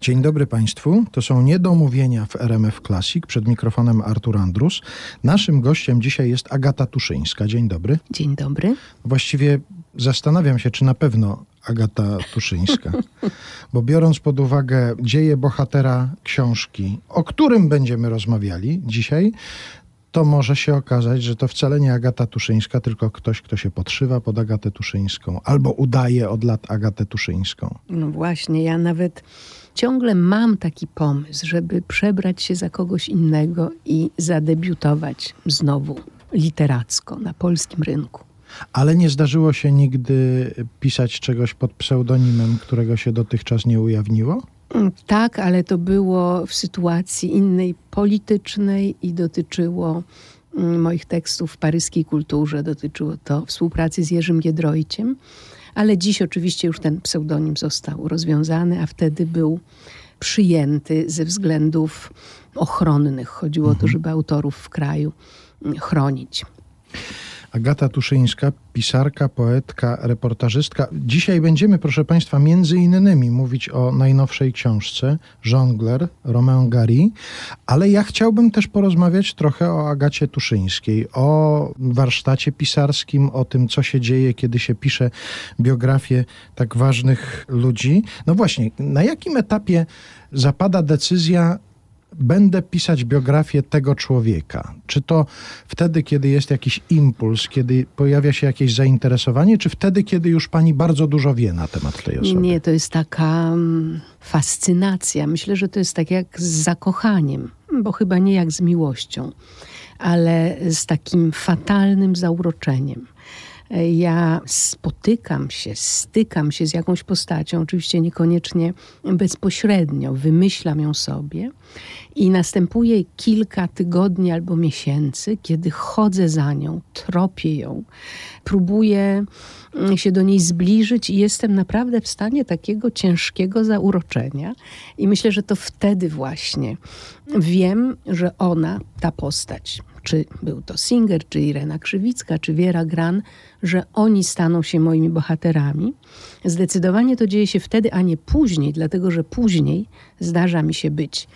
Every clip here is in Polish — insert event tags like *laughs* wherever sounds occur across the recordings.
Dzień dobry Państwu. To są niedomówienia w RMF Classic. Przed mikrofonem Artur Andrus. Naszym gościem dzisiaj jest Agata Tuszyńska. Dzień dobry. Dzień dobry. Właściwie zastanawiam się, czy na pewno Agata Tuszyńska. *laughs* Bo biorąc pod uwagę dzieje bohatera książki, o którym będziemy rozmawiali dzisiaj, to może się okazać, że to wcale nie Agata Tuszyńska, tylko ktoś, kto się podszywa pod Agatę Tuszyńską albo udaje od lat Agatę Tuszyńską. No właśnie, ja nawet ciągle mam taki pomysł, żeby przebrać się za kogoś innego i zadebiutować znowu literacko na polskim rynku. Ale nie zdarzyło się nigdy pisać czegoś pod pseudonimem, którego się dotychczas nie ujawniło? Mm, tak, ale to było w sytuacji innej politycznej i dotyczyło mm, moich tekstów w paryskiej kulturze, dotyczyło to współpracy z Jerzym Giedroyciem, ale dziś oczywiście już ten pseudonim został rozwiązany, a wtedy był przyjęty ze względów ochronnych. Chodziło o to, mhm. żeby autorów w kraju chronić. Agata Tuszyńska, pisarka, poetka, reportażystka. Dzisiaj będziemy, proszę Państwa, między innymi mówić o najnowszej książce Żongler Romain Gary, ale ja chciałbym też porozmawiać trochę o Agacie Tuszyńskiej, o warsztacie pisarskim, o tym, co się dzieje, kiedy się pisze biografię tak ważnych ludzi. No właśnie, na jakim etapie zapada decyzja będę pisać biografię tego człowieka? Czy to wtedy, kiedy jest jakiś impuls, kiedy pojawia się jakieś zainteresowanie, czy wtedy, kiedy już pani bardzo dużo wie na temat tej osoby? Nie, to jest taka mm, fascynacja. Myślę, że to jest tak jak z zakochaniem, bo chyba nie jak z miłością, ale z takim fatalnym zauroczeniem ja spotykam się, stykam się z jakąś postacią, oczywiście niekoniecznie bezpośrednio, wymyślam ją sobie i następuje kilka tygodni albo miesięcy, kiedy chodzę za nią, tropię ją, próbuję się do niej zbliżyć i jestem naprawdę w stanie takiego ciężkiego zauroczenia. I myślę, że to wtedy właśnie wiem, że ona, ta postać, czy był to Singer, czy Irena Krzywicka, czy Wiera Gran, że oni staną się moimi bohaterami. Zdecydowanie to dzieje się wtedy, a nie później, dlatego że później zdarza mi się być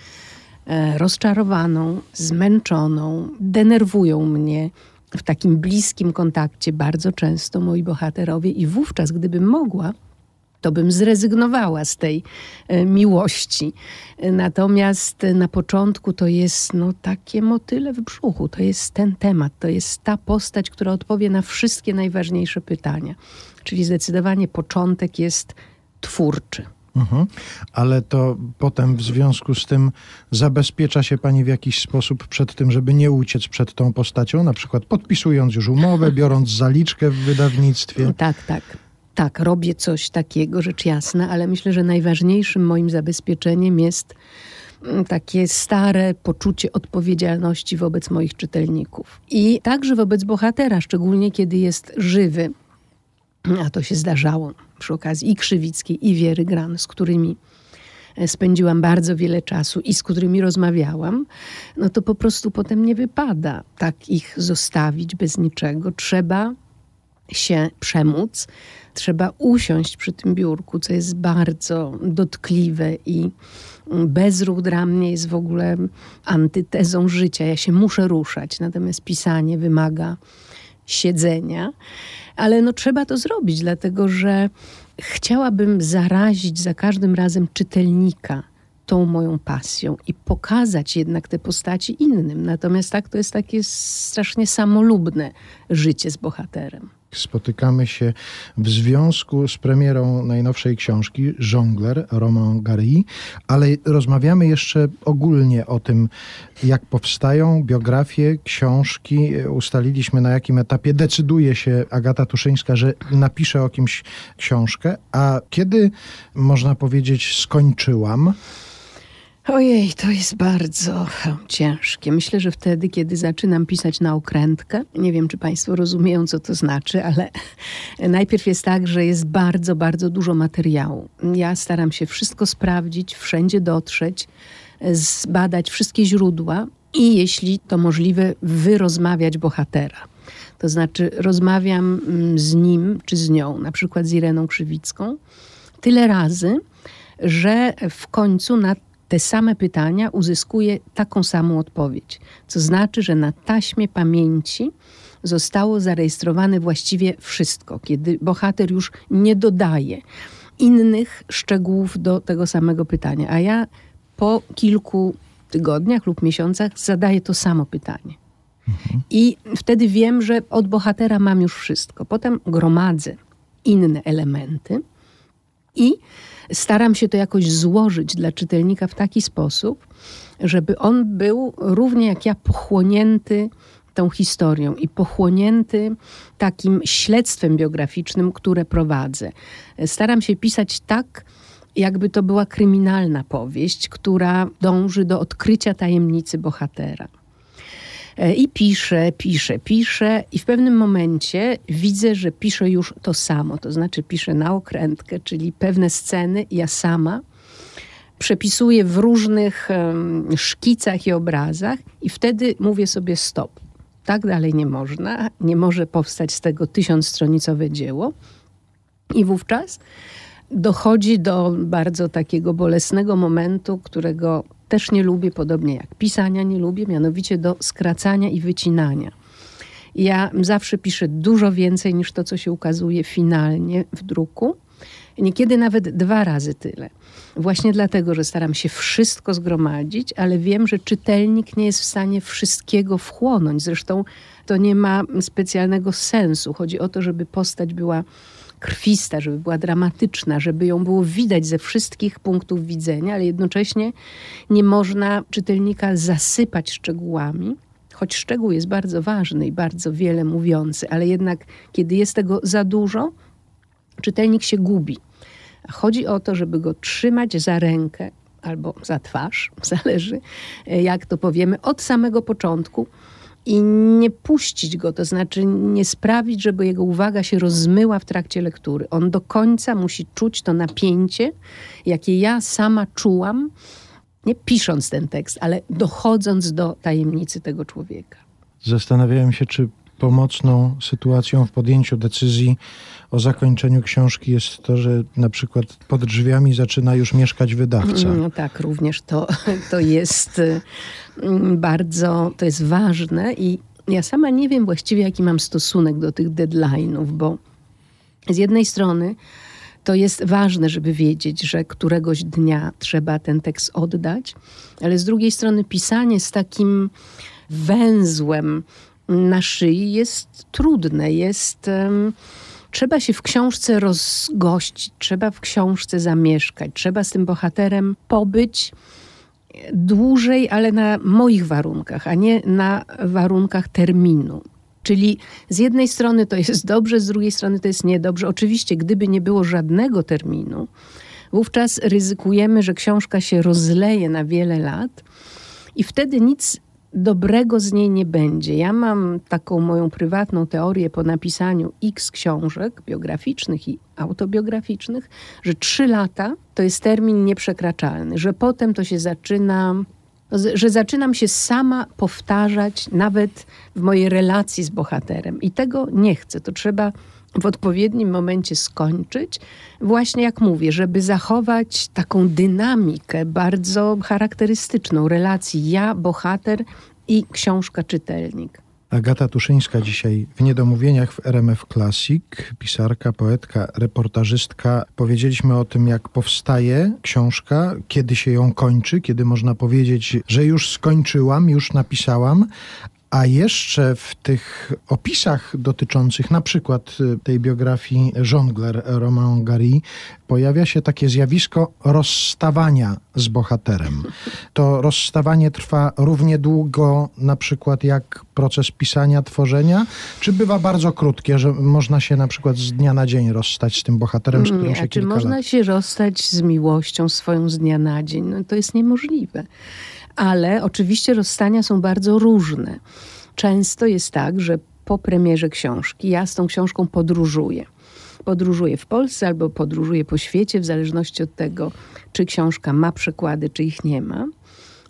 rozczarowaną, zmęczoną, denerwują mnie w takim bliskim kontakcie bardzo często moi bohaterowie i wówczas, gdybym mogła, to bym zrezygnowała z tej e, miłości. Natomiast na początku to jest no, takie motyle w brzuchu. To jest ten temat, to jest ta postać, która odpowie na wszystkie najważniejsze pytania. Czyli zdecydowanie początek jest twórczy. Mhm. Ale to potem w związku z tym zabezpiecza się pani w jakiś sposób przed tym, żeby nie uciec przed tą postacią, na przykład podpisując już umowę, *laughs* biorąc zaliczkę w wydawnictwie. Tak, tak. Tak, robię coś takiego, rzecz jasna, ale myślę, że najważniejszym moim zabezpieczeniem jest mm, takie stare poczucie odpowiedzialności wobec moich czytelników. I także wobec bohatera, szczególnie kiedy jest żywy. A to się zdarzało przy okazji i Krzywickiej, i Wiery Gran, z którymi e, spędziłam bardzo wiele czasu i z którymi rozmawiałam, no to po prostu potem nie wypada tak ich zostawić bez niczego. Trzeba się przemóc, trzeba usiąść przy tym biurku, co jest bardzo dotkliwe i bezruch dla mnie jest w ogóle antytezą życia. Ja się muszę ruszać, natomiast pisanie wymaga siedzenia, ale no trzeba to zrobić, dlatego że chciałabym zarazić za każdym razem czytelnika tą moją pasją i pokazać jednak te postaci innym. Natomiast tak to jest takie strasznie samolubne życie z bohaterem spotykamy się w związku z premierą najnowszej książki Żongler Roman Gary, ale rozmawiamy jeszcze ogólnie o tym, jak powstają biografie, książki. Ustaliliśmy na jakim etapie decyduje się Agata Tuszyńska, że napisze o kimś książkę, a kiedy można powiedzieć skończyłam, Ojej, to jest bardzo ciężkie. Myślę, że wtedy, kiedy zaczynam pisać na okrętkę, nie wiem, czy Państwo rozumieją, co to znaczy, ale *laughs* najpierw jest tak, że jest bardzo, bardzo dużo materiału. Ja staram się wszystko sprawdzić, wszędzie dotrzeć, zbadać wszystkie źródła i jeśli to możliwe, wyrozmawiać bohatera. To znaczy, rozmawiam mm, z nim czy z nią, na przykład z Ireną Krzywicką, tyle razy, że w końcu na te same pytania uzyskuje taką samą odpowiedź. Co znaczy, że na taśmie pamięci zostało zarejestrowane właściwie wszystko, kiedy bohater już nie dodaje innych szczegółów do tego samego pytania. A ja po kilku tygodniach lub miesiącach zadaję to samo pytanie. Mhm. I wtedy wiem, że od bohatera mam już wszystko. Potem gromadzę inne elementy i staram się to jakoś złożyć dla czytelnika w taki sposób, żeby on był równie jak ja pochłonięty tą historią i pochłonięty takim śledztwem biograficznym, które prowadzę. Staram się pisać tak, jakby to była kryminalna powieść, która dąży do odkrycia tajemnicy bohatera. E, I piszę, piszę, piszę, i w pewnym momencie widzę, że piszę już to samo. To znaczy, piszę na okrętkę, czyli pewne sceny ja sama przepisuję w różnych um, szkicach i obrazach, i wtedy mówię sobie stop. Tak dalej nie można, nie może powstać z tego tysiącstronicowe dzieło. I wówczas dochodzi do bardzo takiego bolesnego momentu, którego też nie lubię, podobnie jak pisania nie lubię, mianowicie do skracania i wycinania. Ja zawsze piszę dużo więcej niż to, co się ukazuje finalnie w druku. Niekiedy nawet dwa razy tyle. Właśnie dlatego, że staram się wszystko zgromadzić, ale wiem, że czytelnik nie jest w stanie wszystkiego wchłonąć. Zresztą to nie ma specjalnego sensu. Chodzi o to, żeby postać była krwista, żeby była dramatyczna, żeby ją było widać ze wszystkich punktów widzenia, ale jednocześnie nie można czytelnika zasypać szczegółami. Choć szczegół jest bardzo ważny i bardzo wiele mówiący, ale jednak kiedy jest tego za dużo, czytelnik się gubi. Chodzi o to, żeby go trzymać za rękę albo za twarz, *laughs* zależy jak to powiemy, od samego początku i nie puścić go, to znaczy nie sprawić, żeby jego uwaga się rozmyła w trakcie lektury. On do końca musi czuć to napięcie, jakie ja sama czułam, nie pisząc ten tekst, ale dochodząc do tajemnicy tego człowieka. Zastanawiałem się, czy pomocną sytuacją w podjęciu decyzji o zakończeniu książki jest to, że na przykład pod drzwiami zaczyna już mieszkać wydawca. No tak, również to, *laughs* to jest mm, bardzo, to jest ważne i ja sama nie wiem właściwie, jaki mam stosunek do tych deadline'ów, bo z jednej strony to jest ważne, żeby wiedzieć, że któregoś dnia trzeba ten tekst oddać, ale z drugiej strony pisanie z takim węzłem na szyi jest trudne, jest. Um, trzeba się w książce rozgościć, trzeba w książce zamieszkać, trzeba z tym bohaterem pobyć dłużej, ale na moich warunkach, a nie na warunkach terminu. Czyli z jednej strony to jest dobrze, z drugiej strony to jest niedobrze. Oczywiście, gdyby nie było żadnego terminu, wówczas ryzykujemy, że książka się rozleje na wiele lat i wtedy nic dobrego z niej nie będzie. Ja mam taką moją prywatną teorię po napisaniu x książek biograficznych i autobiograficznych, że trzy lata to jest termin nieprzekraczalny, że potem to się zaczyna że zaczynam się sama powtarzać nawet w mojej relacji z bohaterem. I tego nie chcę. To trzeba w odpowiednim momencie skończyć, właśnie jak mówię, żeby zachować taką dynamikę bardzo charakterystyczną relacji ja, bohater i książka czytelnik. Agata Tuszyńska dzisiaj w Niedomówieniach w RMF Classic, pisarka, poetka, reportażystka. Powiedzieliśmy o tym, jak powstaje książka, kiedy się ją kończy, kiedy można powiedzieć, że już skończyłam, już napisałam, a jeszcze w tych opisach dotyczących na przykład y, tej biografii Jongler Romain Gary pojawia się takie zjawisko rozstawania z bohaterem. To rozstawanie trwa równie długo na przykład jak proces pisania, tworzenia, czy bywa bardzo krótkie, że można się na przykład z dnia na dzień rozstać z tym bohaterem, z którym Nie, się czy można lat... się rozstać z miłością swoją z dnia na dzień? No, to jest niemożliwe ale oczywiście rozstania są bardzo różne. Często jest tak, że po premierze książki ja z tą książką podróżuję. Podróżuję w Polsce albo podróżuję po świecie, w zależności od tego, czy książka ma przekłady, czy ich nie ma.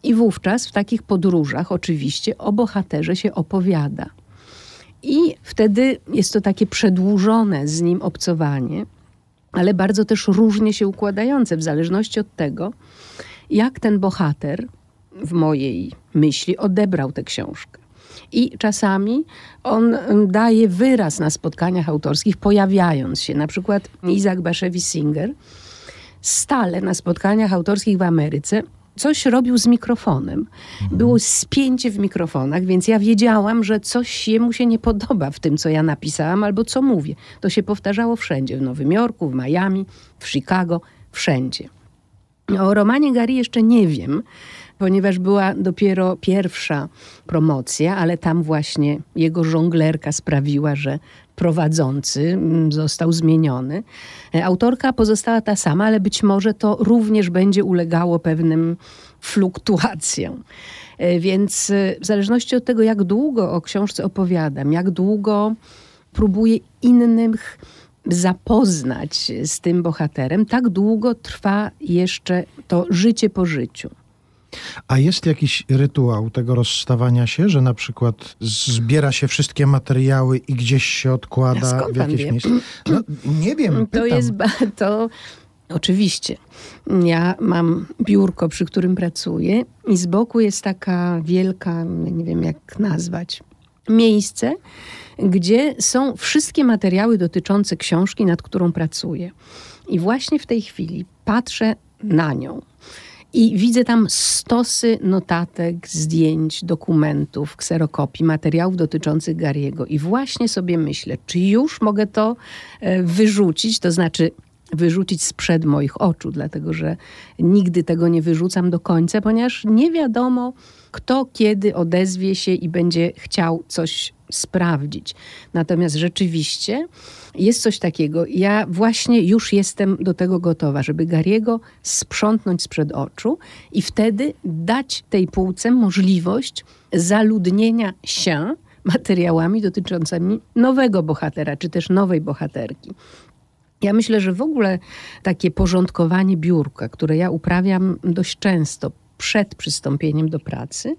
I wówczas w takich podróżach oczywiście o bohaterze się opowiada. I wtedy jest to takie przedłużone z nim obcowanie. ale bardzo też różnie się układające, w zależności od tego, jak ten bohater w mojej myśli odebrał tę książkę. I czasami on daje wyraz na spotkaniach autorskich, pojawiając się. Na przykład Isaac Bashevis Singer stale na spotkaniach autorskich w Ameryce coś robił z mikrofonem. Było spięcie w mikrofonach, więc ja wiedziałam, że coś jemu się nie podoba w tym, co ja napisałam albo co mówię. To się powtarzało wszędzie, w Nowym Jorku, w Miami, w Chicago, wszędzie. O romanie Gary jeszcze nie wiem, ponieważ była dopiero pierwsza promocja, ale tam właśnie jego żonglerka sprawiła, że prowadzący mm, został zmieniony. E, autorka pozostała ta sama, ale być może to również będzie ulegało pewnym fluktuacjom. E, więc e, w zależności od tego, jak długo o książce opowiadam, jak długo próbuję innych zapoznać z tym bohaterem, tak długo trwa jeszcze to życie po życiu. A jest jakiś rytuał tego rozstawania się, że na przykład zbiera się wszystkie materiały i gdzieś się odkłada Skąd w jakieś wie? miejsce? No, nie wiem, pytam. To jest to. Oczywiście. Ja mam biurko, przy którym pracuję, i z boku jest taka wielka, nie wiem jak nazwać, miejsce, gdzie są wszystkie materiały dotyczące książki, nad którą pracuję. I właśnie w tej chwili patrzę na nią. I widzę tam stosy notatek, zdjęć, dokumentów, kserokopii, materiałów dotyczących Gariego. I właśnie sobie myślę, czy już mogę to e, wyrzucić, to znaczy wyrzucić sprzed moich oczu, dlatego że nigdy tego nie wyrzucam do końca, ponieważ nie wiadomo, kto kiedy odezwie się i będzie chciał coś sprawdzić. Natomiast rzeczywiście jest coś takiego. Ja właśnie już jestem do tego gotowa, żeby Gariego sprzątnąć sprzed oczu i wtedy dać tej półce możliwość zaludnienia się materiałami dotyczącymi nowego bohatera, czy też nowej bohaterki. Ja myślę, że w ogóle takie porządkowanie biurka, które ja uprawiam dość często przed przystąpieniem do pracy,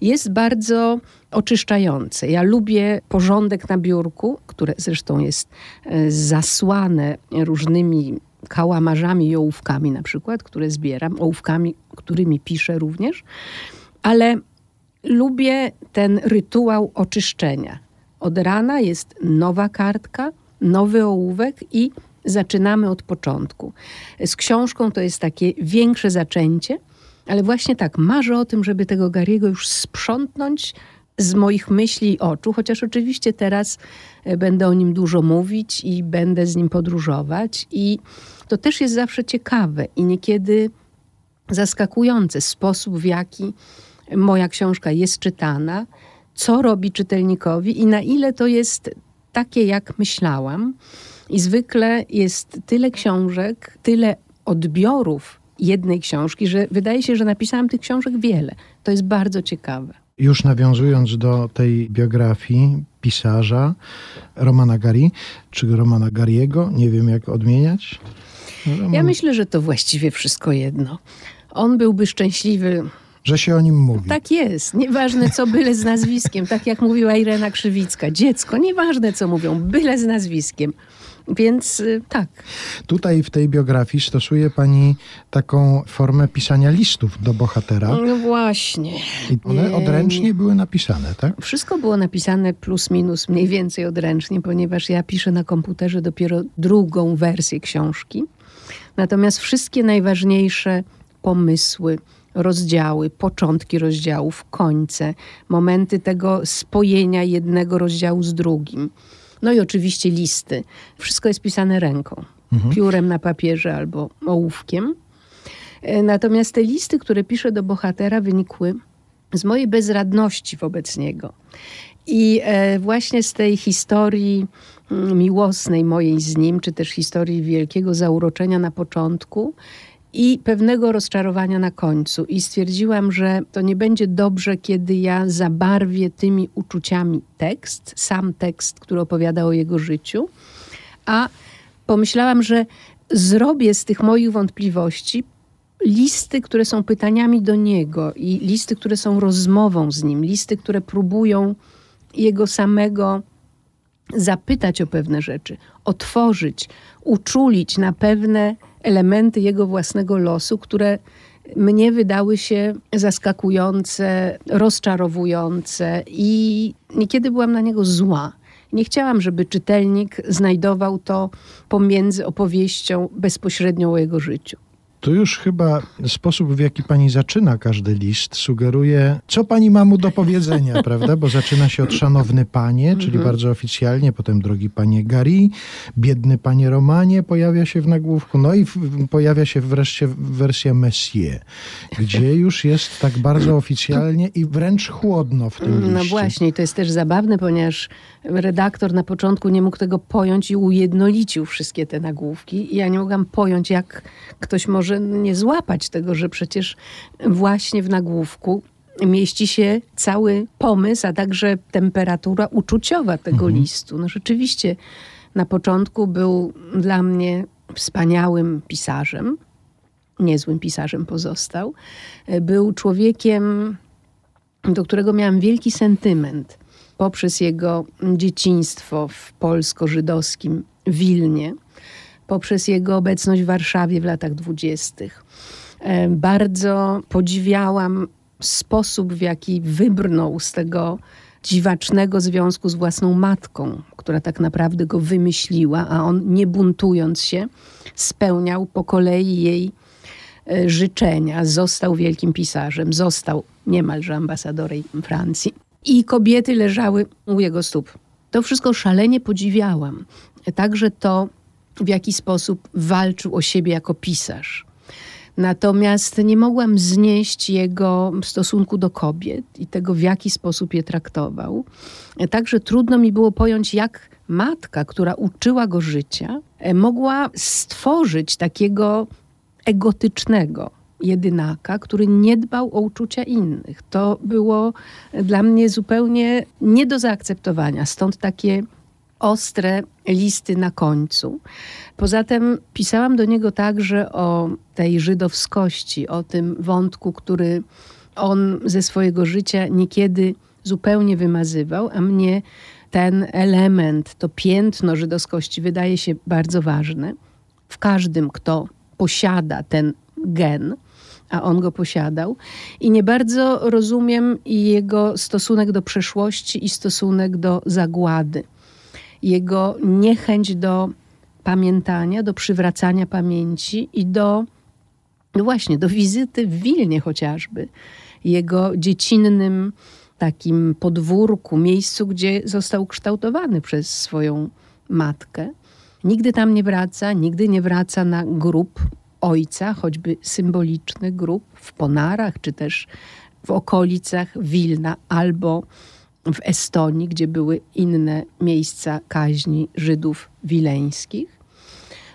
jest bardzo oczyszczające. Ja lubię porządek na biurku, które zresztą jest e, zasłane różnymi kałamarzami i ołówkami na przykład, które zbieram, ołówkami, którymi piszę również, ale lubię ten rytuał oczyszczenia. Od rana jest nowa kartka, nowy ołówek i zaczynamy od początku. Z książką to jest takie większe zaczęcie, ale właśnie tak, marzę o tym, żeby tego Gariego już sprzątnąć z moich myśli i oczu, chociaż oczywiście teraz e, będę o nim dużo mówić i będę z nim podróżować. I to też jest zawsze ciekawe i niekiedy zaskakujące sposób, w jaki moja książka jest czytana, co robi czytelnikowi i na ile to jest takie, jak myślałam. I zwykle jest tyle książek, tyle odbiorów jednej książki, że wydaje się, że napisałam tych książek wiele. To jest bardzo ciekawe. Już nawiązując do tej biografii pisarza Romana Gari, czy Romana Gariego, nie wiem jak odmieniać. Roman... Ja myślę, że to właściwie wszystko jedno. On byłby szczęśliwy że się o nim mówi. Tak jest. Nieważne co, byle z nazwiskiem. Tak jak mówiła Irena Krzywicka. Dziecko, nieważne co mówią, byle z nazwiskiem. Więc y, tak. Tutaj w tej biografii stosuje pani taką formę pisania listów do bohatera. No właśnie. I one odręcznie były napisane, tak? Wszystko było napisane plus minus mniej więcej odręcznie, ponieważ ja piszę na komputerze dopiero drugą wersję książki. Natomiast wszystkie najważniejsze pomysły, rozdziały, początki rozdziałów, końce, momenty tego spojenia jednego rozdziału z drugim no i oczywiście listy. Wszystko jest pisane ręką, mhm. piórem na papierze albo ołówkiem. E, natomiast te listy, które piszę do bohatera, wynikły z mojej bezradności wobec niego. I e, właśnie z tej historii mm, miłosnej mojej z nim, czy też historii wielkiego zauroczenia na początku, i pewnego rozczarowania na końcu. I stwierdziłam, że to nie będzie dobrze, kiedy ja zabarwię tymi uczuciami tekst, sam tekst, który opowiada o jego życiu, a pomyślałam, że zrobię z tych moich wątpliwości listy, które są pytaniami do niego i listy, które są rozmową z nim, listy, które próbują jego samego zapytać o pewne rzeczy, otworzyć, uczulić na pewne elementy jego własnego losu, które mnie wydały się zaskakujące, rozczarowujące i niekiedy byłam na niego zła. Nie chciałam, żeby czytelnik znajdował to pomiędzy opowieścią bezpośrednią o jego życiu. Tu już chyba sposób, w jaki pani zaczyna każdy list, sugeruje, co pani ma mu do powiedzenia, *laughs* prawda? Bo zaczyna się od szanowny panie, czyli mhm. bardzo oficjalnie, potem drogi panie Gary, biedny panie Romanie pojawia się w nagłówku, no i pojawia się wreszcie wersja Messier, gdzie już jest tak bardzo oficjalnie i wręcz chłodno w tym no liście. No właśnie, to jest też zabawne, ponieważ redaktor na początku nie mógł tego pojąć i ujednolicił wszystkie te nagłówki. I ja nie mogłam pojąć, jak ktoś może nie złapać tego, że przecież właśnie w nagłówku mieści się cały pomysł, a także temperatura uczuciowa tego mhm. listu. No rzeczywiście na początku był dla mnie wspaniałym pisarzem, niezłym pisarzem pozostał. Był człowiekiem, do którego miałam wielki sentyment poprzez jego dzieciństwo w polsko-żydowskim Wilnie, poprzez jego obecność w Warszawie w latach dwudziestych. E, bardzo podziwiałam sposób, w jaki wybrnął z tego dziwacznego związku z własną matką, która tak naprawdę go wymyśliła, a on nie buntując się, spełniał po kolei jej e, życzenia. Został wielkim pisarzem, został niemalże ambasadorem Francji i kobiety leżały u jego stóp. To wszystko szalenie podziwiałam. Także to, w jaki sposób walczył o siebie jako pisarz. Natomiast nie mogłam znieść jego stosunku do kobiet i tego, w jaki sposób je traktował. Także trudno mi było pojąć, jak matka, która uczyła go życia, mogła stworzyć takiego egotycznego, jedynaka, który nie dbał o uczucia innych. To było dla mnie zupełnie nie do zaakceptowania. Stąd takie ostre listy na końcu. Poza tym pisałam do niego także o tej żydowskości, o tym wątku, który on ze swojego życia niekiedy zupełnie wymazywał, a mnie ten element, to piętno żydowskości wydaje się bardzo ważne. W każdym, kto posiada ten gen, a on go posiadał. I nie bardzo rozumiem jego stosunek do przeszłości i stosunek do zagłady. Jego niechęć do pamiętania, do przywracania pamięci i do, no właśnie, do wizyty w Wilnie chociażby. Jego dziecinnym takim podwórku, miejscu, gdzie został kształtowany przez swoją matkę. Nigdy tam nie wraca, nigdy nie wraca na grób ojca, choćby symboliczny grup w Ponarach, czy też w okolicach Wilna albo w Estonii, gdzie były inne miejsca kaźni Żydów wileńskich.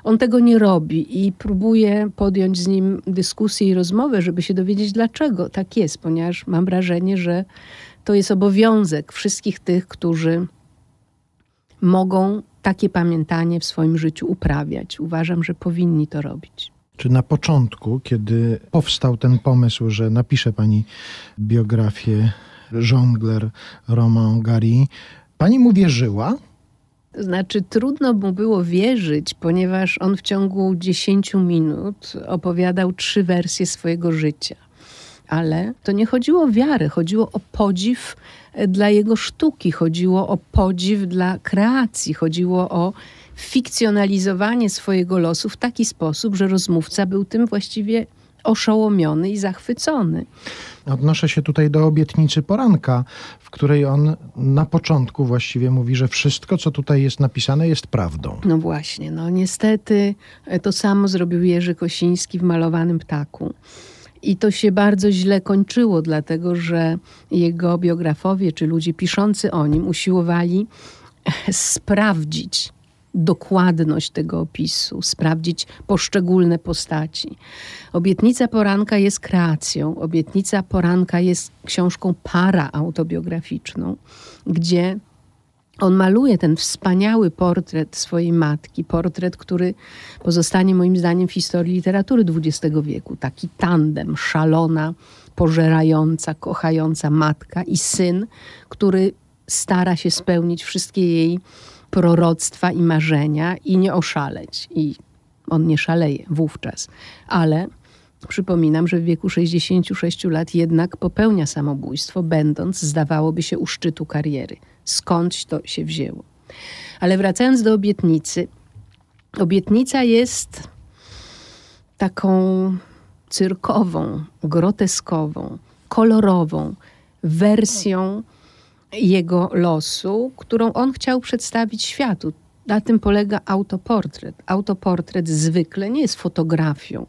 On tego nie robi i próbuje podjąć z nim dyskusję i rozmowę, żeby się dowiedzieć, dlaczego tak jest, ponieważ mam wrażenie, że to jest obowiązek wszystkich tych, którzy mogą takie pamiętanie w swoim życiu uprawiać. Uważam, że powinni to robić czy na początku, kiedy powstał ten pomysł, że napisze pani biografię Jongler Romain Gary, pani mu wierzyła? Znaczy, trudno mu było wierzyć, ponieważ on w ciągu 10 minut opowiadał trzy wersje swojego życia. Ale to nie chodziło o wiarę, chodziło o podziw dla jego sztuki, chodziło o podziw dla kreacji, chodziło o fikcjonalizowanie swojego losu w taki sposób, że rozmówca był tym właściwie oszołomiony i zachwycony. Odnoszę się tutaj do obietnicy poranka, w której on na początku właściwie mówi, że wszystko, co tutaj jest napisane, jest prawdą. No właśnie, no niestety e, to samo zrobił Jerzy Kosiński w Malowanym Ptaku. I to się bardzo źle kończyło, dlatego że jego biografowie czy ludzie piszący o nim usiłowali *laughs* sprawdzić, dokładność tego opisu, sprawdzić poszczególne postaci. Obietnica poranka jest kreacją, obietnica poranka jest książką parautobiograficzną, gdzie on maluje ten wspaniały portret swojej matki, portret, który pozostanie moim zdaniem w historii literatury XX wieku. Taki tandem, szalona, pożerająca, kochająca matka i syn, który stara się spełnić wszystkie jej proroctwa i marzenia i nie oszaleć. I on nie szaleje wówczas. Ale przypominam, że w wieku 66 lat jednak popełnia samobójstwo, będąc, zdawałoby się, u szczytu kariery. Skądś to się wzięło. Ale wracając do obietnicy, obietnica jest taką cyrkową, groteskową, kolorową wersją jego losu, którą on chciał przedstawić światu. Na tym polega autoportret. Autoportret zwykle nie jest fotografią,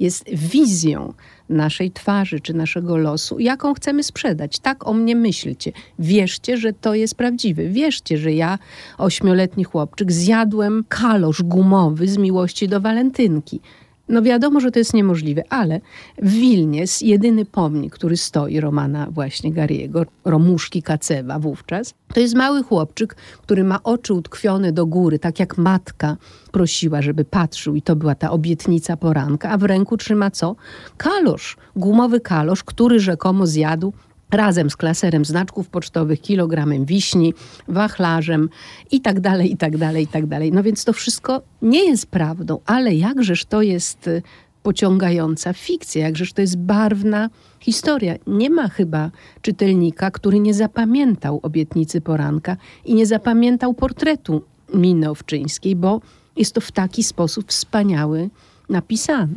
jest wizją naszej twarzy czy naszego losu, jaką chcemy sprzedać. Tak o mnie myślcie. Wierzcie, że to jest prawdziwe. Wierzcie, że ja, ośmioletni chłopczyk, zjadłem kalosz gumowy z miłości do walentynki. No wiadomo, że to jest niemożliwe, ale w Wilnie jest jedyny pomnik, który stoi Romana właśnie Gariego, Romuszki Kacewa wówczas. To jest mały chłopczyk, który ma oczy utkwione do góry, tak jak matka prosiła, żeby patrzył i to była ta obietnica poranka, a w ręku trzyma co? Kalosz, gumowy kalosz, który rzekomo zjadł razem z klaserem znaczków pocztowych, kilogramem wiśni, wachlarzem i tak dalej, i tak dalej, i tak dalej. No więc to wszystko nie jest prawdą, ale jakżeż to jest y, pociągająca fikcja, jakżeż to jest barwna historia. Nie ma chyba czytelnika, który nie zapamiętał obietnicy poranka i nie zapamiętał portretu Miny Owczyńskiej, bo jest to w taki sposób wspaniały napisany.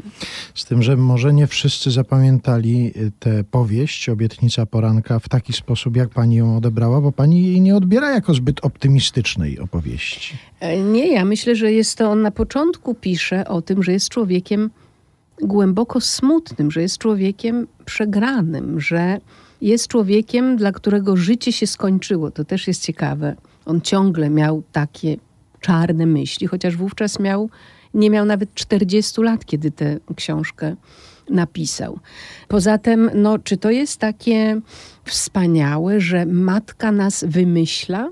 Z tym, że może nie wszyscy zapamiętali y, tę powieść, Obietnica Poranka, w taki sposób, jak pani ją odebrała, bo pani jej nie odbiera jako zbyt optymistycznej opowieści. E, nie, ja myślę, że jest to, on na początku pisze o tym, że jest człowiekiem głęboko smutnym, że jest człowiekiem przegranym, że jest człowiekiem, dla którego życie się skończyło. To też jest ciekawe. On ciągle miał takie czarne myśli, chociaż wówczas miał nie miał nawet 40 lat, kiedy tę książkę napisał. Poza tym, no, czy to jest takie wspaniałe, że matka nas wymyśla,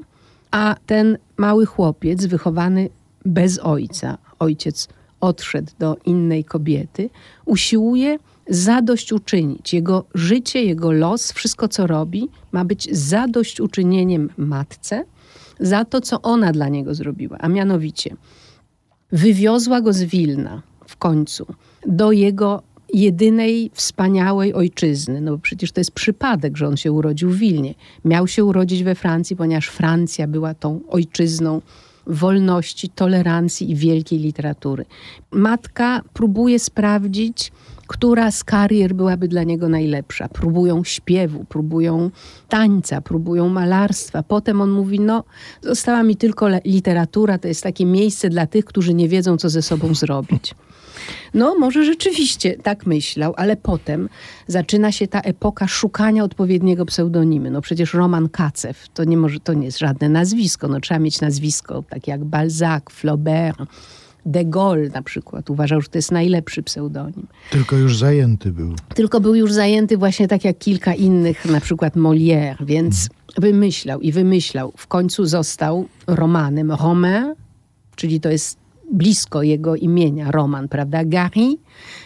a ten mały chłopiec wychowany bez ojca, ojciec odszedł do innej kobiety, usiłuje zadośćuczynić. Jego życie, jego los, wszystko co robi, ma być zadośćuczynieniem matce za to, co ona dla niego zrobiła, a mianowicie wywiozła go z Wilna w końcu do jego jedynej wspaniałej ojczyzny. No bo przecież to jest przypadek, że on się urodził w Wilnie. Miał się urodzić we Francji, ponieważ Francja była tą ojczyzną wolności, tolerancji i wielkiej literatury. Matka próbuje sprawdzić, która z karier byłaby dla niego najlepsza. Próbują śpiewu, próbują tańca, próbują malarstwa. Potem on mówi: No, została mi tylko literatura, to jest takie miejsce dla tych, którzy nie wiedzą, co ze sobą zrobić. No, może rzeczywiście tak myślał, ale potem zaczyna się ta epoka szukania odpowiedniego pseudonimy. No przecież Roman Kacew to nie, może, to nie jest żadne nazwisko. No, trzeba mieć nazwisko takie jak Balzac, Flaubert, De Gaulle na przykład uważał, że to jest najlepszy pseudonim. Tylko już zajęty był. Tylko był już zajęty właśnie tak jak kilka innych, na przykład Molière, więc wymyślał i wymyślał. W końcu został Romanem. Romain, czyli to jest blisko jego imienia, Roman, prawda? Gary,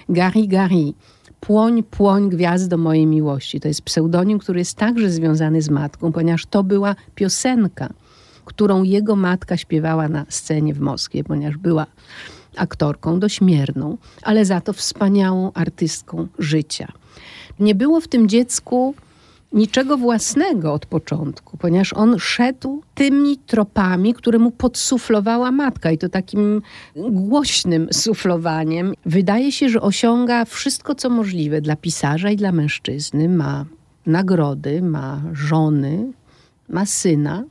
Gary, Gary. Płoń, płoń, gwiazdo mojej miłości. To jest pseudonim, który jest także związany z matką, ponieważ to była piosenka którą jego matka śpiewała na scenie w Moskwie, ponieważ była aktorką dośmierną, ale za to wspaniałą artystką życia. Nie było w tym dziecku niczego własnego od początku, ponieważ on szedł tymi tropami, które mu podsuflowała matka i to takim głośnym suflowaniem. Wydaje się, że osiąga wszystko, co możliwe dla pisarza i dla mężczyzny. Ma nagrody, ma żony, ma syna,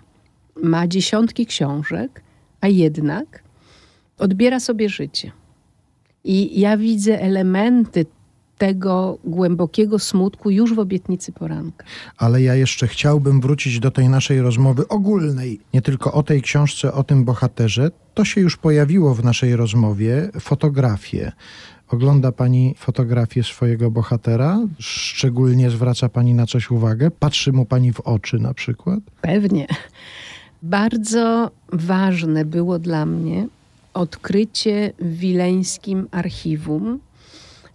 ma dziesiątki książek, a jednak odbiera sobie życie. I ja widzę elementy tego głębokiego smutku już w obietnicy poranka. Ale ja jeszcze chciałbym wrócić do tej naszej rozmowy ogólnej, nie tylko o tej książce, o tym bohaterze. To się już pojawiło w naszej rozmowie, fotografie. Ogląda Pani fotografię swojego bohatera? Szczególnie zwraca Pani na coś uwagę? Patrzy mu Pani w oczy na przykład? Pewnie. Bardzo ważne było dla mnie odkrycie w wileńskim archiwum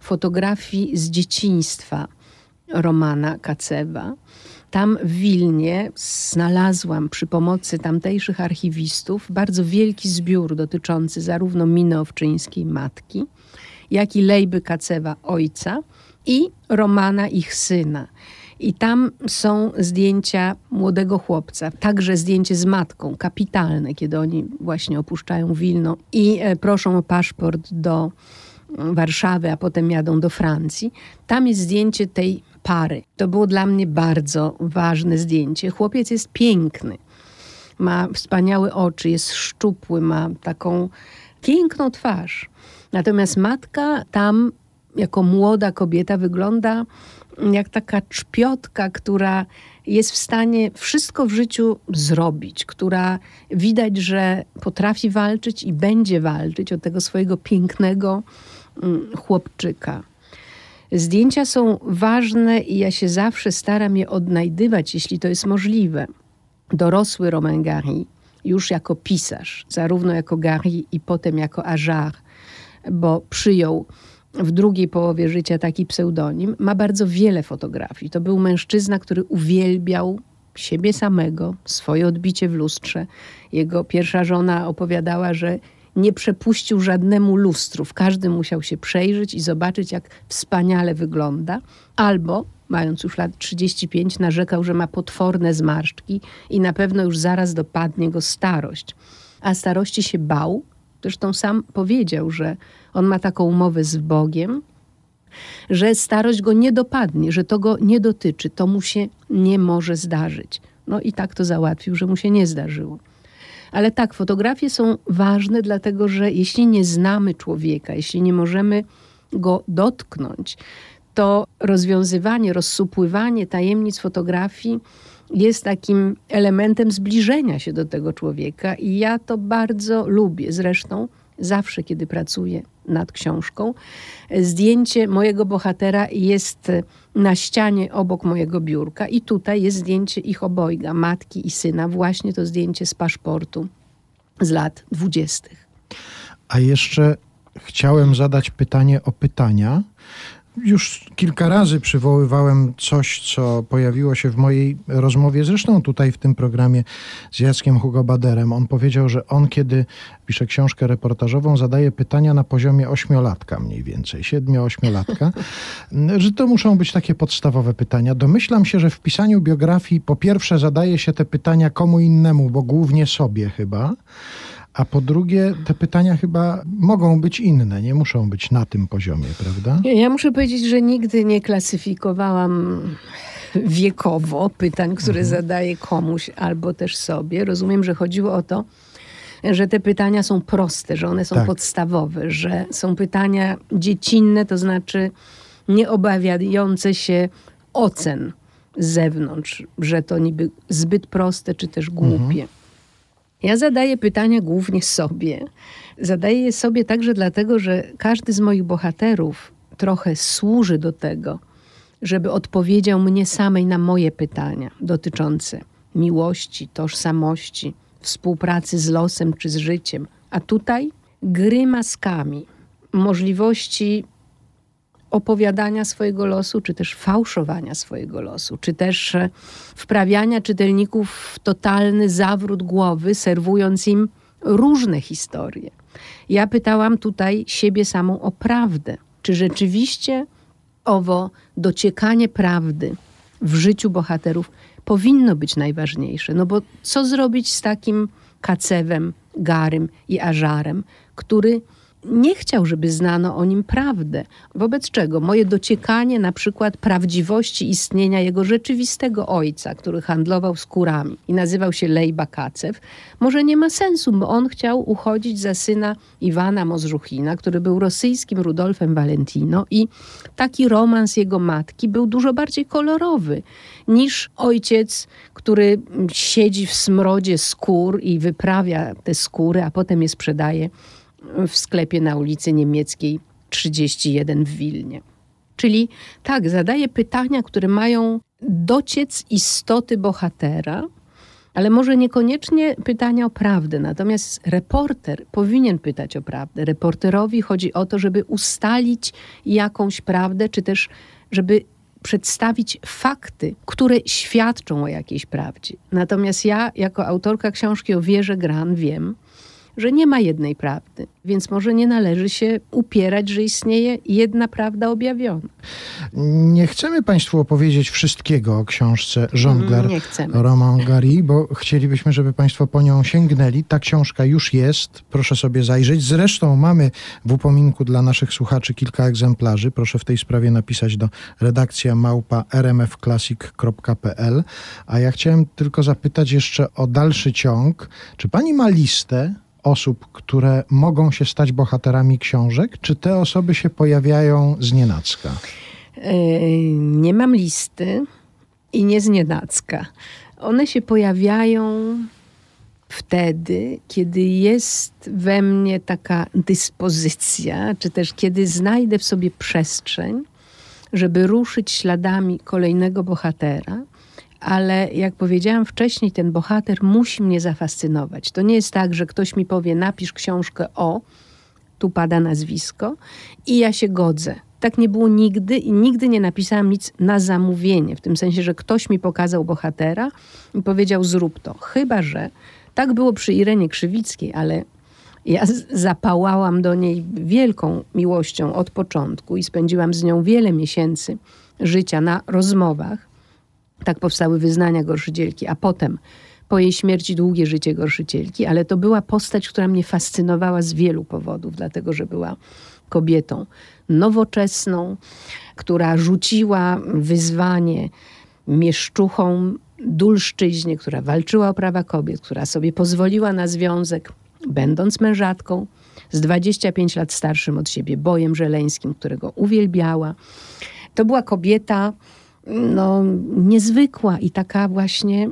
fotografii z dzieciństwa Romana Kacewa. Tam w Wilnie znalazłam przy pomocy tamtejszych archiwistów bardzo wielki zbiór dotyczący zarówno Miny Owczyńskiej matki, jak i Lejby Kacewa ojca i Romana ich syna. I tam są zdjęcia młodego chłopca, także zdjęcie z matką, kapitalne, kiedy oni właśnie opuszczają Wilno i e, proszą o paszport do mm, Warszawy, a potem jadą do Francji. Tam jest zdjęcie tej pary. To było dla mnie bardzo ważne zdjęcie. Chłopiec jest piękny, ma wspaniałe oczy, jest szczupły, ma taką piękną twarz. Natomiast matka tam, jako młoda kobieta, wygląda jak taka czpiotka, która jest w stanie wszystko w życiu zrobić, która widać, że potrafi walczyć i będzie walczyć o tego swojego pięknego mm, chłopczyka. Zdjęcia są ważne i ja się zawsze staram je odnajdywać, jeśli to jest możliwe. Dorosły Romain Gary, już jako pisarz, zarówno jako Gary i potem jako Ajar, bo przyjął w drugiej połowie życia taki pseudonim, ma bardzo wiele fotografii. To był mężczyzna, który uwielbiał siebie samego, swoje odbicie w lustrze. Jego pierwsza żona opowiadała, że nie przepuścił żadnemu lustru. W każdym musiał się przejrzeć i zobaczyć, jak wspaniale wygląda. Albo, mając już lat 35, narzekał, że ma potworne zmarszczki i na pewno już zaraz dopadnie go starość. A starości się bał. Zresztą sam powiedział, że on ma taką umowę z Bogiem, że starość go nie dopadnie, że to go nie dotyczy, to mu się nie może zdarzyć. No i tak to załatwił, że mu się nie zdarzyło. Ale tak, fotografie są ważne, dlatego że jeśli nie znamy człowieka, jeśli nie możemy go dotknąć, to rozwiązywanie, rozsupływanie tajemnic fotografii jest takim elementem zbliżenia się do tego człowieka i ja to bardzo lubię. Zresztą zawsze, kiedy pracuję nad książką, zdjęcie mojego bohatera jest na ścianie obok mojego biurka i tutaj jest zdjęcie ich obojga, matki i syna, właśnie to zdjęcie z paszportu z lat dwudziestych. A jeszcze chciałem zadać pytanie o pytania. Już kilka razy przywoływałem coś, co pojawiło się w mojej rozmowie, zresztą tutaj w tym programie z Jackiem Hugo Baderem. On powiedział, że on, kiedy pisze książkę reportażową, zadaje pytania na poziomie ośmiolatka mniej więcej, siedmiu-ośmiolatka, *laughs* że to muszą być takie podstawowe pytania. Domyślam się, że w pisaniu biografii po pierwsze zadaje się te pytania komu innemu, bo głównie sobie chyba, a po drugie, te pytania chyba mogą być inne, nie muszą być na tym poziomie, prawda? Ja muszę powiedzieć, że nigdy nie klasyfikowałam wiekowo pytań, które mhm. zadaję komuś albo też sobie. Rozumiem, że chodziło o to, że te pytania są proste, że one są tak. podstawowe, że są pytania dziecinne, to znaczy nieobawiające się ocen z zewnątrz, że to niby zbyt proste czy też głupie. Mhm. Ja zadaję pytania głównie sobie. Zadaję je sobie także dlatego, że każdy z moich bohaterów trochę służy do tego, żeby odpowiedział mnie samej na moje pytania dotyczące miłości, tożsamości, współpracy z losem czy z życiem. A tutaj gry maskami, możliwości opowiadania swojego losu, czy też fałszowania swojego losu, czy też e, wprawiania czytelników w totalny zawrót głowy, serwując im różne historie. Ja pytałam tutaj siebie samą o prawdę. Czy rzeczywiście owo dociekanie prawdy w życiu bohaterów powinno być najważniejsze? No bo co zrobić z takim Kacewem, Garym i Ażarem, który nie chciał, żeby znano o nim prawdę. Wobec czego moje dociekanie na przykład prawdziwości istnienia jego rzeczywistego ojca, który handlował skórami i nazywał się Lejba Kacew, może nie ma sensu, bo on chciał uchodzić za syna Iwana Mozruchina, który był rosyjskim Rudolfem Valentino i taki romans jego matki był dużo bardziej kolorowy niż ojciec, który siedzi w smrodzie skór i wyprawia te skóry, a potem je sprzedaje w sklepie na ulicy Niemieckiej 31 w Wilnie. Czyli tak, zadaje pytania, które mają dociec istoty bohatera, ale może niekoniecznie pytania o prawdę. Natomiast reporter powinien pytać o prawdę. Reporterowi chodzi o to, żeby ustalić jakąś prawdę, czy też żeby przedstawić fakty, które świadczą o jakiejś prawdzie. Natomiast ja, jako autorka książki o wierze Gran, wiem, że nie ma jednej prawdy, więc może nie należy się upierać, że istnieje jedna prawda objawiona. Nie chcemy Państwu opowiedzieć wszystkiego o książce chcemy. Roman Gary, bo chcielibyśmy, żeby Państwo po nią sięgnęli. Ta książka już jest, proszę sobie zajrzeć. Zresztą mamy w upominku dla naszych słuchaczy kilka egzemplarzy. Proszę w tej sprawie napisać do redakcja małpa rmfclassic.pl. A ja chciałem tylko zapytać jeszcze o dalszy ciąg. Czy Pani ma listę osób, które mogą się stać bohaterami książek, czy te osoby się pojawiają z nienacka? Yy, nie mam listy i nie znienacka. One się pojawiają wtedy, kiedy jest we mnie taka dyspozycja, czy też kiedy znajdę w sobie przestrzeń, żeby ruszyć śladami kolejnego bohatera. Ale jak powiedziałam wcześniej, ten bohater musi mnie zafascynować. To nie jest tak, że ktoś mi powie: napisz książkę o, tu pada nazwisko, i ja się godzę. Tak nie było nigdy i nigdy nie napisałam nic na zamówienie, w tym sensie, że ktoś mi pokazał bohatera i powiedział: zrób to. Chyba, że tak było przy Irenie Krzywickiej, ale ja zapałałam do niej wielką miłością od początku i spędziłam z nią wiele miesięcy życia na rozmowach. Tak powstały wyznania gorszycielki, a potem po jej śmierci długie życie gorszycielki, ale to była postać, która mnie fascynowała z wielu powodów, dlatego że była kobietą nowoczesną, która rzuciła wyzwanie mieszczuchom, dulszczyźnie, która walczyła o prawa kobiet, która sobie pozwoliła na związek, będąc mężatką, z 25 lat starszym od siebie Bojem Żeleńskim, którego uwielbiała. To była kobieta no, niezwykła i taka właśnie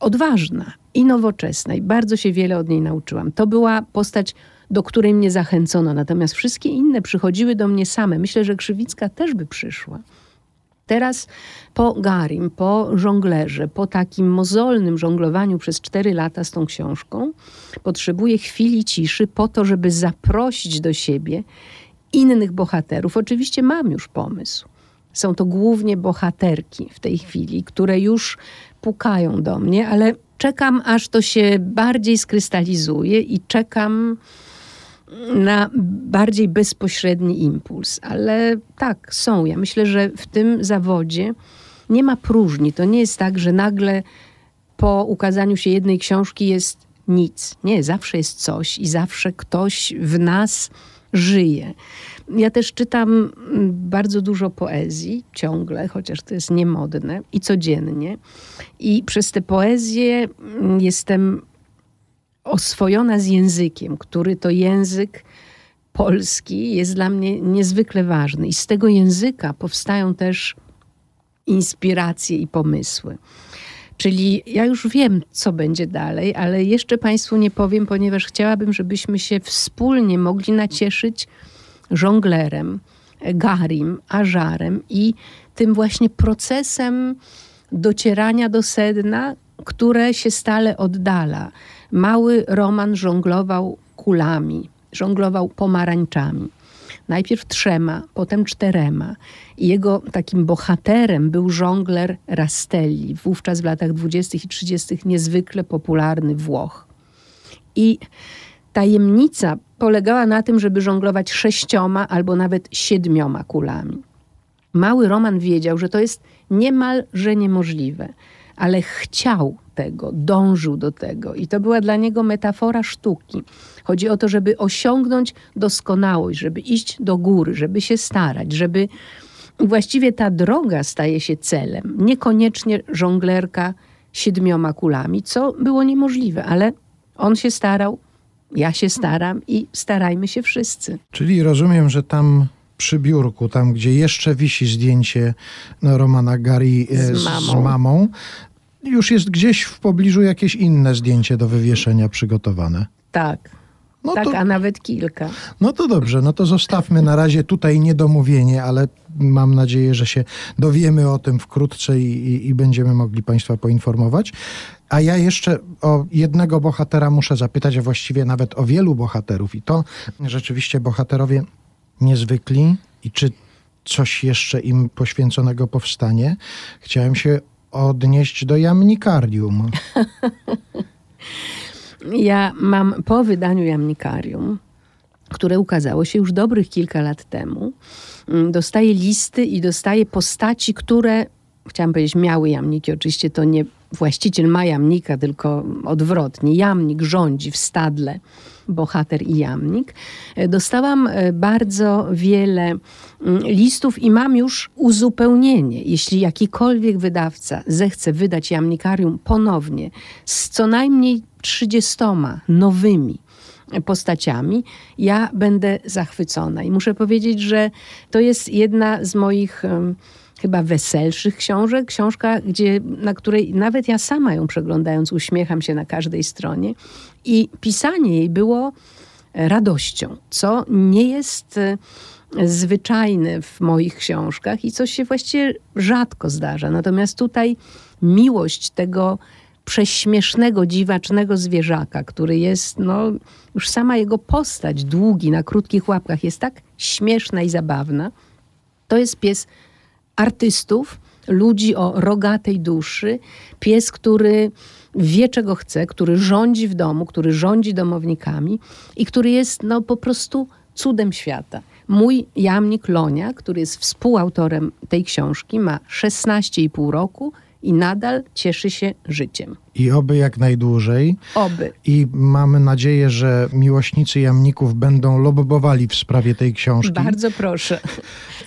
odważna i nowoczesna i bardzo się wiele od niej nauczyłam. To była postać, do której mnie zachęcono, natomiast wszystkie inne przychodziły do mnie same. Myślę, że Krzywicka też by przyszła. Teraz po Garim, po żonglerze, po takim mozolnym żonglowaniu przez cztery lata z tą książką, potrzebuję chwili ciszy po to, żeby zaprosić do siebie innych bohaterów. Oczywiście mam już pomysł. Są to głównie bohaterki w tej chwili, które już pukają do mnie, ale czekam, aż to się bardziej skrystalizuje i czekam na bardziej bezpośredni impuls. Ale tak, są. Ja myślę, że w tym zawodzie nie ma próżni. To nie jest tak, że nagle po ukazaniu się jednej książki jest nic. Nie, zawsze jest coś i zawsze ktoś w nas żyje. Ja też czytam mm, bardzo dużo poezji, ciągle, chociaż to jest niemodne i codziennie. I przez tę poezję mm, jestem oswojona z językiem, który to język polski jest dla mnie niezwykle ważny. I z tego języka powstają też inspiracje i pomysły. Czyli ja już wiem, co będzie dalej, ale jeszcze Państwu nie powiem, ponieważ chciałabym, żebyśmy się wspólnie mogli nacieszyć żonglerem, garim, ażarem i tym właśnie procesem docierania do sedna, które się stale oddala. Mały Roman żonglował kulami, żonglował pomarańczami. Najpierw trzema, potem czterema. I jego takim bohaterem był żongler Rastelli, wówczas w latach 20. i 30. niezwykle popularny Włoch. I tajemnica polegała na tym, żeby żonglować sześcioma albo nawet siedmioma kulami. Mały Roman wiedział, że to jest niemalże niemożliwe, ale chciał tego, dążył do tego i to była dla niego metafora sztuki. Chodzi o to, żeby osiągnąć doskonałość, żeby iść do góry, żeby się starać, żeby właściwie ta droga staje się celem, niekoniecznie żonglerka siedmioma kulami, co było niemożliwe, ale on się starał, ja się staram i starajmy się wszyscy. Czyli rozumiem, że tam przy biurku, tam gdzie jeszcze wisi zdjęcie no, Romana Gary e, Z z, mamą. z mamą, już jest gdzieś w pobliżu jakieś inne zdjęcie do wywieszenia przygotowane. Tak, No tak, to, a nawet kilka. no to dobrze, no to zostawmy na razie tutaj niedomówienie, ale mam nadzieję, że się dowiemy o tym wkrótce i, i, i będziemy mogli Państwa poinformować. A ja jeszcze o jednego bohatera muszę zapytać, a właściwie nawet o wielu bohaterów. I to rzeczywiście bohaterowie niezwykli. I czy coś jeszcze im poświęconego powstanie. Chciałem się odnieść do jamnikarium. *laughs* Ja mam po wydaniu jamnikarium, które ukazało się już dobrych kilka lat temu, mm, dostaję listy i dostaję postaci, które, chciałam powiedzieć, miały jamniki. Oczywiście to nie właściciel ma jamnika, tylko odwrotnie. Jamnik rządzi w stadle, bohater i jamnik. E, Dostałam e, bardzo wiele mm, listów i mam już uzupełnienie. Jeśli jakikolwiek wydawca zechce wydać jamnikarium ponownie z co najmniej 30 nowymi postaciami, ja będę zachwycona. I muszę powiedzieć, że to jest jedna z moich chyba weselszych książek. Książka, gdzie, na której nawet ja sama ją przeglądając uśmiecham się na każdej stronie. I pisanie jej było radością, co nie jest e, zwyczajne w moich książkach i co się właściwie rzadko zdarza. Natomiast tutaj miłość tego prześmiesznego, dziwacznego zwierzaka, który jest, no, już sama jego postać, długi, na krótkich łapkach, jest tak śmieszna i zabawna. To jest pies artystów, ludzi o rogatej duszy, pies, który wie, czego chce, który rządzi w domu, który rządzi domownikami i który jest no, po prostu cudem świata. Mój jamnik Lonia, który jest współautorem tej książki, ma 16,5 roku i nadal cieszy się życiem. I oby jak najdłużej. Oby. I mamy nadzieję, że miłośnicy jamników będą lobbowali w sprawie tej książki Bardzo proszę.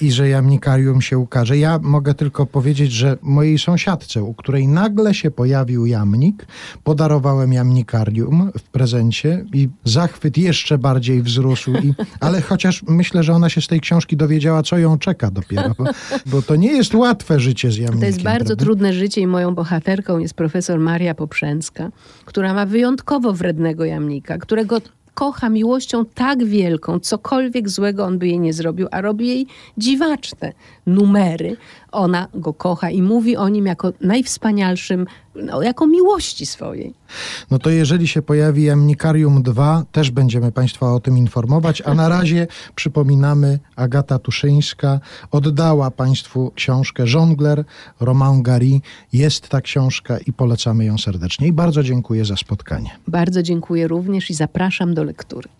i że jamnikarium się ukaże. Ja mogę tylko powiedzieć, że mojej sąsiadce, u której nagle się pojawił jamnik, podarowałem jamnikarium w prezencie i zachwyt jeszcze bardziej wzrósł. I, ale chociaż myślę, że ona się z tej książki dowiedziała, co ją czeka dopiero, bo, bo to nie jest łatwe życie z jamnikiem. To jest bardzo prawda? trudne życie i moją bohaterką jest profesor Maria Poprzęcka, która ma wyjątkowo wrednego jamnika, którego kocha miłością tak wielką, cokolwiek złego on by jej nie zrobił, a robi jej dziwaczne numery. Ona go kocha i mówi o nim jako najwspanialszym, no, jako miłości swojej. No to jeżeli się pojawi Jamnikarium 2, też będziemy Państwa o tym informować, a na razie przypominamy, Agata Tuszyńska oddała Państwu książkę Żongler, Romain Gary. Jest ta książka i polecamy ją serdecznie. I bardzo dziękuję za spotkanie. Bardzo dziękuję również i zapraszam do lektury.